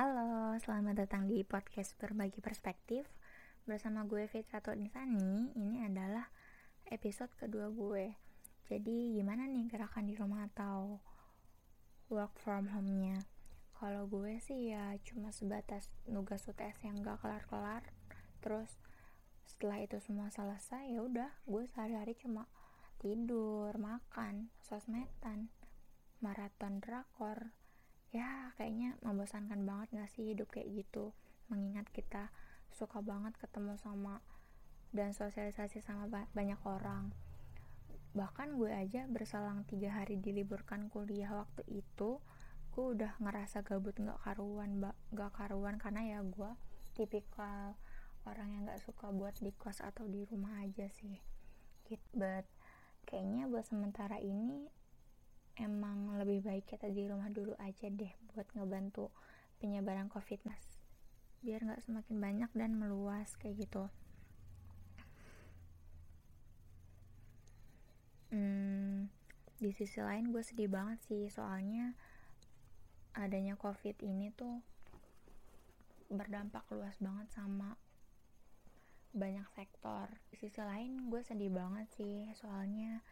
Halo, selamat datang di podcast Berbagi Perspektif. Bersama gue Fitra Insani Ini adalah episode kedua gue. Jadi gimana nih gerakan di rumah atau work from home-nya? Kalau gue sih ya cuma sebatas nugas UTS yang gak kelar-kelar. Terus setelah itu semua selesai ya udah gue sehari-hari cuma tidur, makan, sosmedan, maraton drakor, ya kayaknya membosankan banget gak sih hidup kayak gitu? Mengingat kita suka banget ketemu sama dan sosialisasi sama banyak orang. Bahkan gue aja berselang tiga hari diliburkan kuliah waktu itu gue udah ngerasa gabut nggak karuan gak karuan karena ya gue tipikal orang yang nggak suka buat di kos atau di rumah aja sih. Gitu but kayaknya buat sementara ini emang lebih baik kita di rumah dulu aja deh buat ngebantu penyebaran covid mas. Biar nggak semakin banyak dan meluas kayak gitu. Hmm, di sisi lain gue sedih banget sih soalnya adanya covid ini tuh berdampak luas banget sama banyak sektor. Di sisi lain gue sedih banget sih soalnya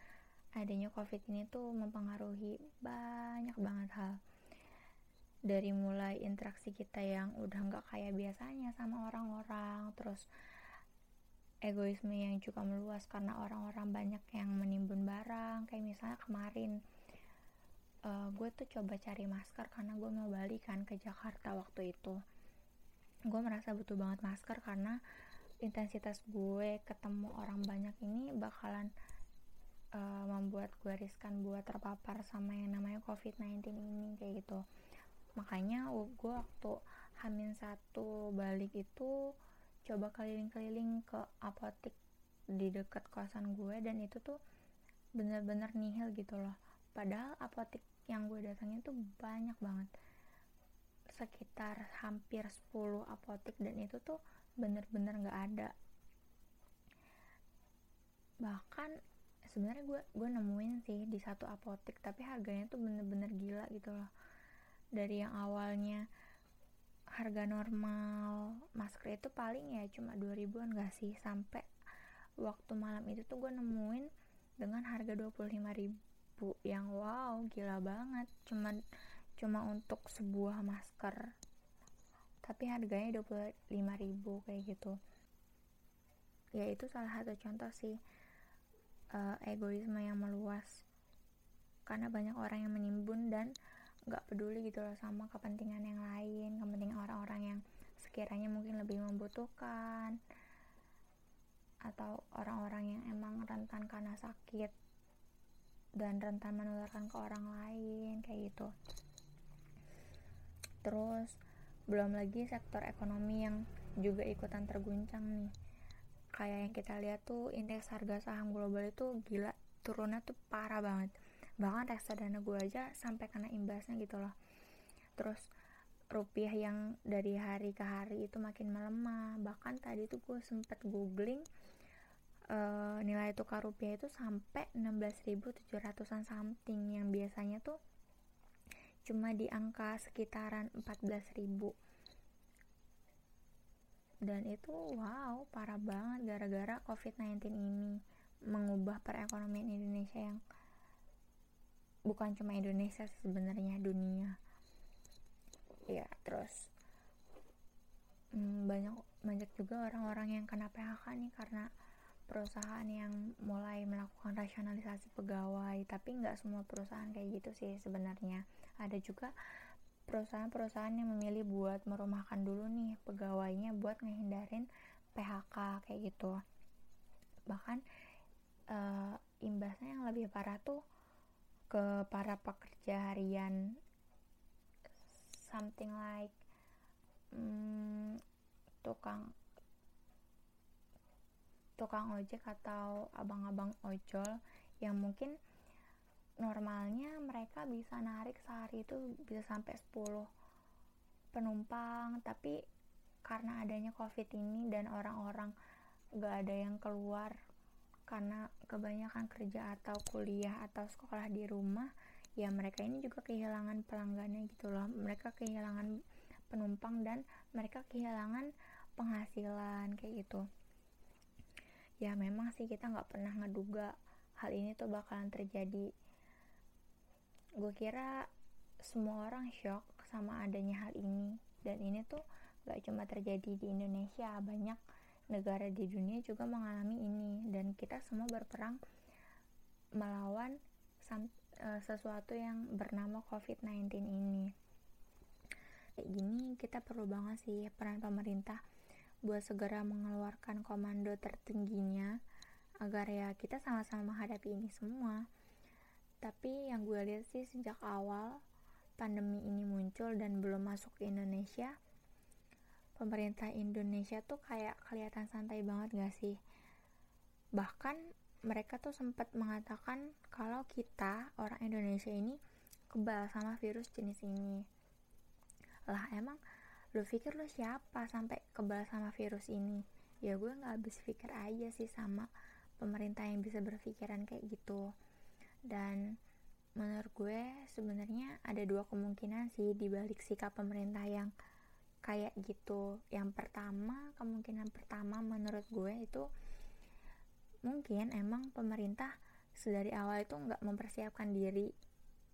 adanya covid ini tuh mempengaruhi banyak banget hal. Dari mulai interaksi kita yang udah nggak kayak biasanya sama orang-orang terus egoisme yang juga meluas karena orang-orang banyak yang menimbun barang kayak misalnya kemarin uh, gue tuh coba cari masker karena gue mau balik kan ke Jakarta waktu itu. Gue merasa butuh banget masker karena intensitas gue ketemu orang banyak ini bakalan uh, membuat gue riskan buat terpapar sama yang namanya COVID-19 ini kayak gitu. Makanya gue waktu hamin satu balik itu coba keliling-keliling ke apotik di dekat kosan gue dan itu tuh bener-bener nihil gitu loh. Padahal apotik yang gue datangin tuh banyak banget. Sekitar hampir 10 apotik dan itu tuh bener-bener gak ada. Bahkan sebenarnya gue gue nemuin sih di satu apotek tapi harganya tuh bener-bener gila gitu loh. Dari yang awalnya harga normal masker itu paling ya cuma 2000an gak sih? Sampai waktu malam itu tuh gue nemuin dengan harga 25 ribu yang wow gila banget. Cuma cuma untuk sebuah masker tapi harganya 25 ribu kayak gitu. Ya itu salah satu contoh sih uh, egoisme yang meluas. Karena banyak orang yang menimbun dan nggak peduli gitu loh sama kepentingan yang lain kepentingan orang-orang yang sekiranya mungkin lebih membutuhkan atau orang-orang yang emang rentan karena sakit dan rentan menularkan ke orang lain kayak gitu. Terus belum lagi sektor ekonomi yang juga ikutan terguncang nih kayak yang kita lihat tuh indeks harga saham global itu gila turunnya tuh parah banget. Bahkan reksadana gue aja sampai kena imbasnya gitu loh. Terus rupiah yang dari hari ke hari itu makin melemah. Bahkan tadi tuh gue sempet googling uh, nilai tukar rupiah itu sampai 16.700an something yang biasanya tuh cuma di angka sekitaran 14.000 dan itu wow parah banget gara-gara COVID-19 ini mengubah perekonomian Indonesia yang bukan cuma Indonesia sebenarnya dunia. Ya terus hmm, banyak banyak juga orang-orang yang kena PHK nih karena perusahaan yang mulai melakukan rasionalisasi pegawai. Tapi nggak semua perusahaan kayak gitu sih sebenarnya. Ada juga perusahaan-perusahaan yang memilih buat merumahkan dulu nih pegawainya buat ngehindarin PHK kayak gitu. Bahkan uh, imbasnya yang lebih parah tuh ke para pekerja harian. Something like hmm, tukang tukang ojek atau abang-abang ojol yang mungkin normalnya mereka bisa narik sehari itu bisa sampai 10 penumpang. Tapi karena adanya covid ini dan orang-orang gak ada yang keluar karena kebanyakan kerja atau kuliah atau sekolah di rumah ya mereka ini juga kehilangan pelanggannya gitu loh. Mereka kehilangan penumpang dan mereka kehilangan penghasilan kayak gitu. Ya memang sih kita nggak pernah ngeduga hal ini tuh bakalan terjadi gue kira semua orang shock sama adanya hal ini. Dan ini tuh gak cuma terjadi di Indonesia banyak negara di dunia juga mengalami ini. Dan kita semua berperang melawan uh, sesuatu yang bernama COVID-19 ini. Kayak gini kita perlu banget sih peran pemerintah buat segera mengeluarkan komando tertingginya agar ya kita sama-sama menghadapi ini semua tapi yang gue lihat sih sejak awal pandemi ini muncul dan belum masuk ke Indonesia pemerintah Indonesia tuh kayak kelihatan santai banget gak sih? Bahkan mereka tuh sempat mengatakan kalau kita orang Indonesia ini kebal sama virus jenis ini. Lah emang lu pikir lu siapa sampai kebal sama virus ini? Ya gue nggak habis pikir aja sih sama pemerintah yang bisa berpikiran kayak gitu dan menurut gue sebenarnya ada dua kemungkinan sih dibalik sikap pemerintah yang kayak gitu. Yang pertama kemungkinan pertama menurut gue itu mungkin emang pemerintah sedari awal itu nggak mempersiapkan diri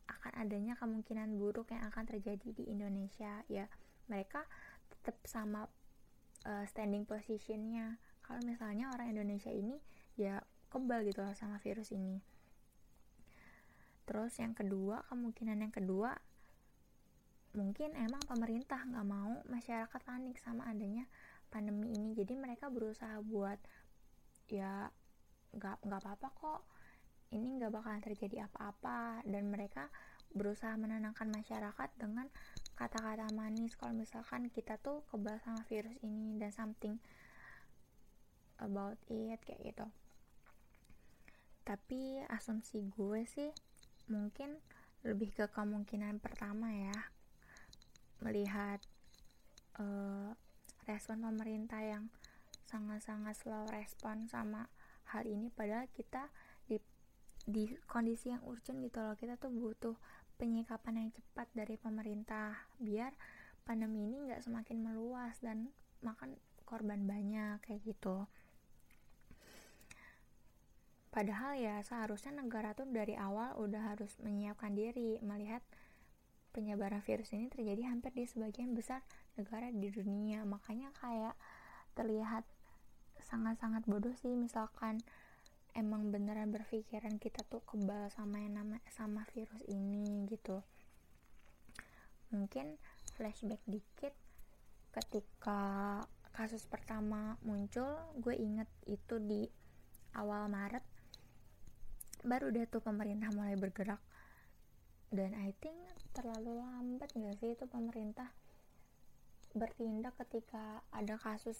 akan adanya kemungkinan buruk yang akan terjadi di Indonesia. Ya mereka tetap sama uh, standing positionnya. Kalau misalnya orang Indonesia ini ya kebal gitu loh sama virus ini terus yang kedua kemungkinan yang kedua mungkin emang pemerintah nggak mau masyarakat panik sama adanya pandemi ini. Jadi mereka berusaha buat ya nggak nggak apa-apa kok. Ini nggak bakalan terjadi apa-apa. Dan mereka berusaha menenangkan masyarakat dengan kata-kata manis. Kalau misalkan kita tuh kebal sama virus ini dan something about it kayak gitu. Tapi asumsi gue sih mungkin lebih ke kemungkinan pertama ya melihat uh, respon pemerintah yang sangat-sangat slow respon sama hal ini padahal kita di di kondisi yang urgent gitu loh. Kita tuh butuh penyikapan yang cepat dari pemerintah biar pandemi ini nggak semakin meluas dan makan korban banyak kayak gitu padahal ya seharusnya negara tuh dari awal udah harus menyiapkan diri melihat penyebaran virus ini terjadi hampir di sebagian besar negara di dunia. Makanya kayak terlihat sangat-sangat bodoh sih misalkan emang beneran berpikiran kita tuh kebal sama yang nama sama virus ini gitu. Mungkin flashback dikit ketika kasus pertama muncul gue inget itu di awal Maret baru deh tuh pemerintah mulai bergerak. Dan I think terlalu lambat gak sih itu pemerintah bertindak ketika ada kasus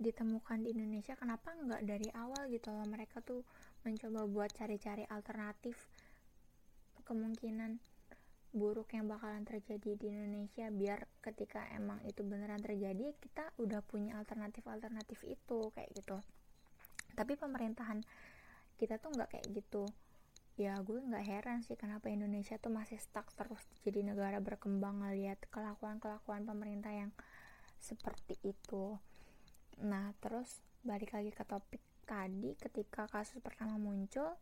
ditemukan di Indonesia? Kenapa nggak dari awal gitu loh mereka tuh mencoba buat cari-cari alternatif kemungkinan buruk yang bakalan terjadi di Indonesia? Biar ketika emang itu beneran terjadi kita udah punya alternatif-alternatif itu kayak gitu. Tapi pemerintahan kita tuh nggak kayak gitu. Ya gue nggak heran sih kenapa Indonesia tuh masih stuck terus jadi negara berkembang ngeliat kelakuan-kelakuan pemerintah yang seperti itu. Nah terus balik lagi ke topik tadi ketika kasus pertama muncul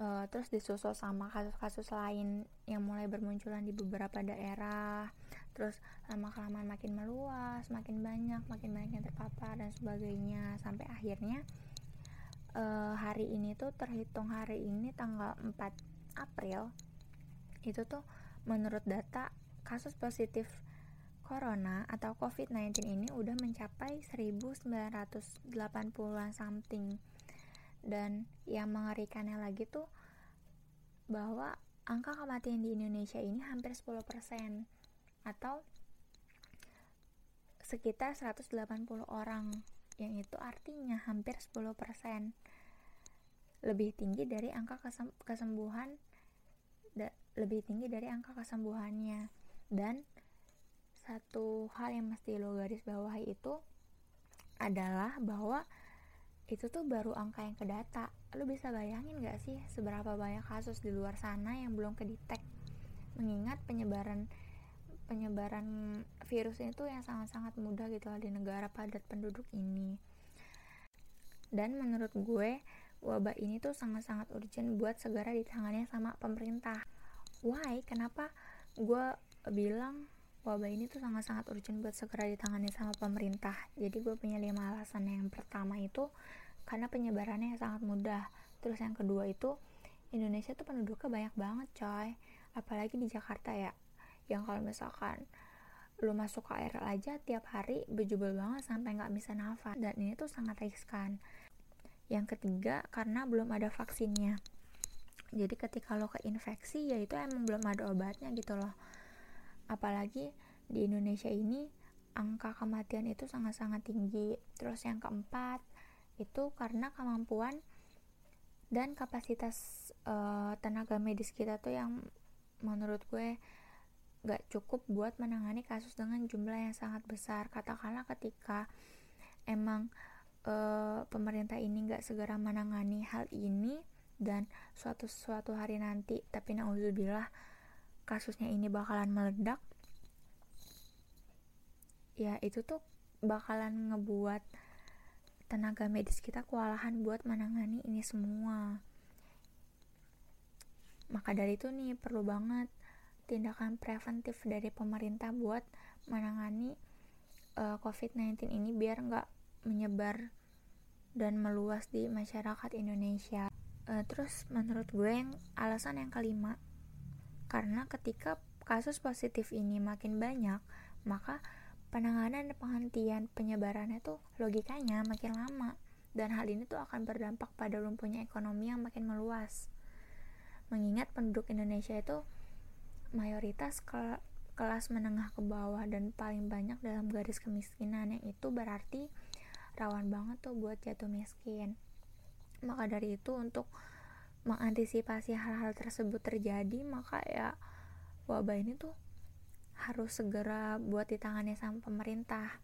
uh, terus disusul sama kasus-kasus lain yang mulai bermunculan di beberapa daerah terus lama kelamaan makin meluas makin banyak makin banyak yang terpapar dan sebagainya sampai akhirnya uh, hari ini tuh terhitung hari ini tanggal 4 April itu tuh menurut data kasus positif corona atau COVID-19 ini udah mencapai 1980-an something. Dan yang mengerikannya lagi tuh bahwa angka kematian di Indonesia ini hampir 10% atau sekitar 180 orang yang itu artinya hampir 10% lebih tinggi dari angka kesem kesembuhan lebih tinggi dari angka kesembuhannya. Dan satu hal yang mesti lo garis bawahi itu adalah bahwa itu tuh baru angka yang kedata. Lo bisa bayangin gak sih seberapa banyak kasus di luar sana yang belum kedetek mengingat penyebaran penyebaran virus ini tuh yang sangat-sangat mudah gitu di negara padat penduduk ini. Dan menurut gue wabah ini tuh sangat-sangat urgent buat segera ditangani sama pemerintah. Why? Kenapa gue bilang wabah ini tuh sangat-sangat urgent buat segera ditangani sama pemerintah? Jadi gue punya lima alasan. Yang pertama itu karena penyebarannya yang sangat mudah. Terus yang kedua itu Indonesia tuh penduduknya banyak banget coy. Apalagi di Jakarta ya yang kalau misalkan lu masuk KRL aja tiap hari bejubel banget sampai nggak bisa nafas. Dan ini tuh sangat riskan yang ketiga karena belum ada vaksinnya. Jadi ketika lo keinfeksi ya itu emang belum ada obatnya gitu loh. Apalagi di Indonesia ini angka kematian itu sangat-sangat tinggi. Terus yang keempat itu karena kemampuan dan kapasitas uh, tenaga medis kita tuh yang menurut gue gak cukup buat menangani kasus dengan jumlah yang sangat besar. Katakanlah ketika emang e, pemerintah ini gak segera menangani hal ini dan suatu suatu hari nanti tapi nauzubillah kasusnya ini bakalan meledak ya itu tuh bakalan ngebuat tenaga medis kita kewalahan buat menangani ini semua. Maka dari itu nih perlu banget tindakan preventif dari pemerintah buat menangani uh, eh, COVID-19 ini biar nggak menyebar dan meluas di masyarakat Indonesia. Uh, terus menurut gue yang alasan yang kelima, karena ketika kasus positif ini makin banyak, maka penanganan dan penghentian penyebarannya tuh logikanya makin lama dan hal ini tuh akan berdampak pada lumpuhnya ekonomi yang makin meluas. Mengingat penduduk Indonesia itu mayoritas ke kelas menengah ke bawah dan paling banyak dalam garis kemiskinan yang itu berarti rawan banget tuh buat jatuh miskin. Maka dari itu untuk mengantisipasi hal-hal tersebut terjadi maka ya wabah ini tuh harus segera buat ditangani sama pemerintah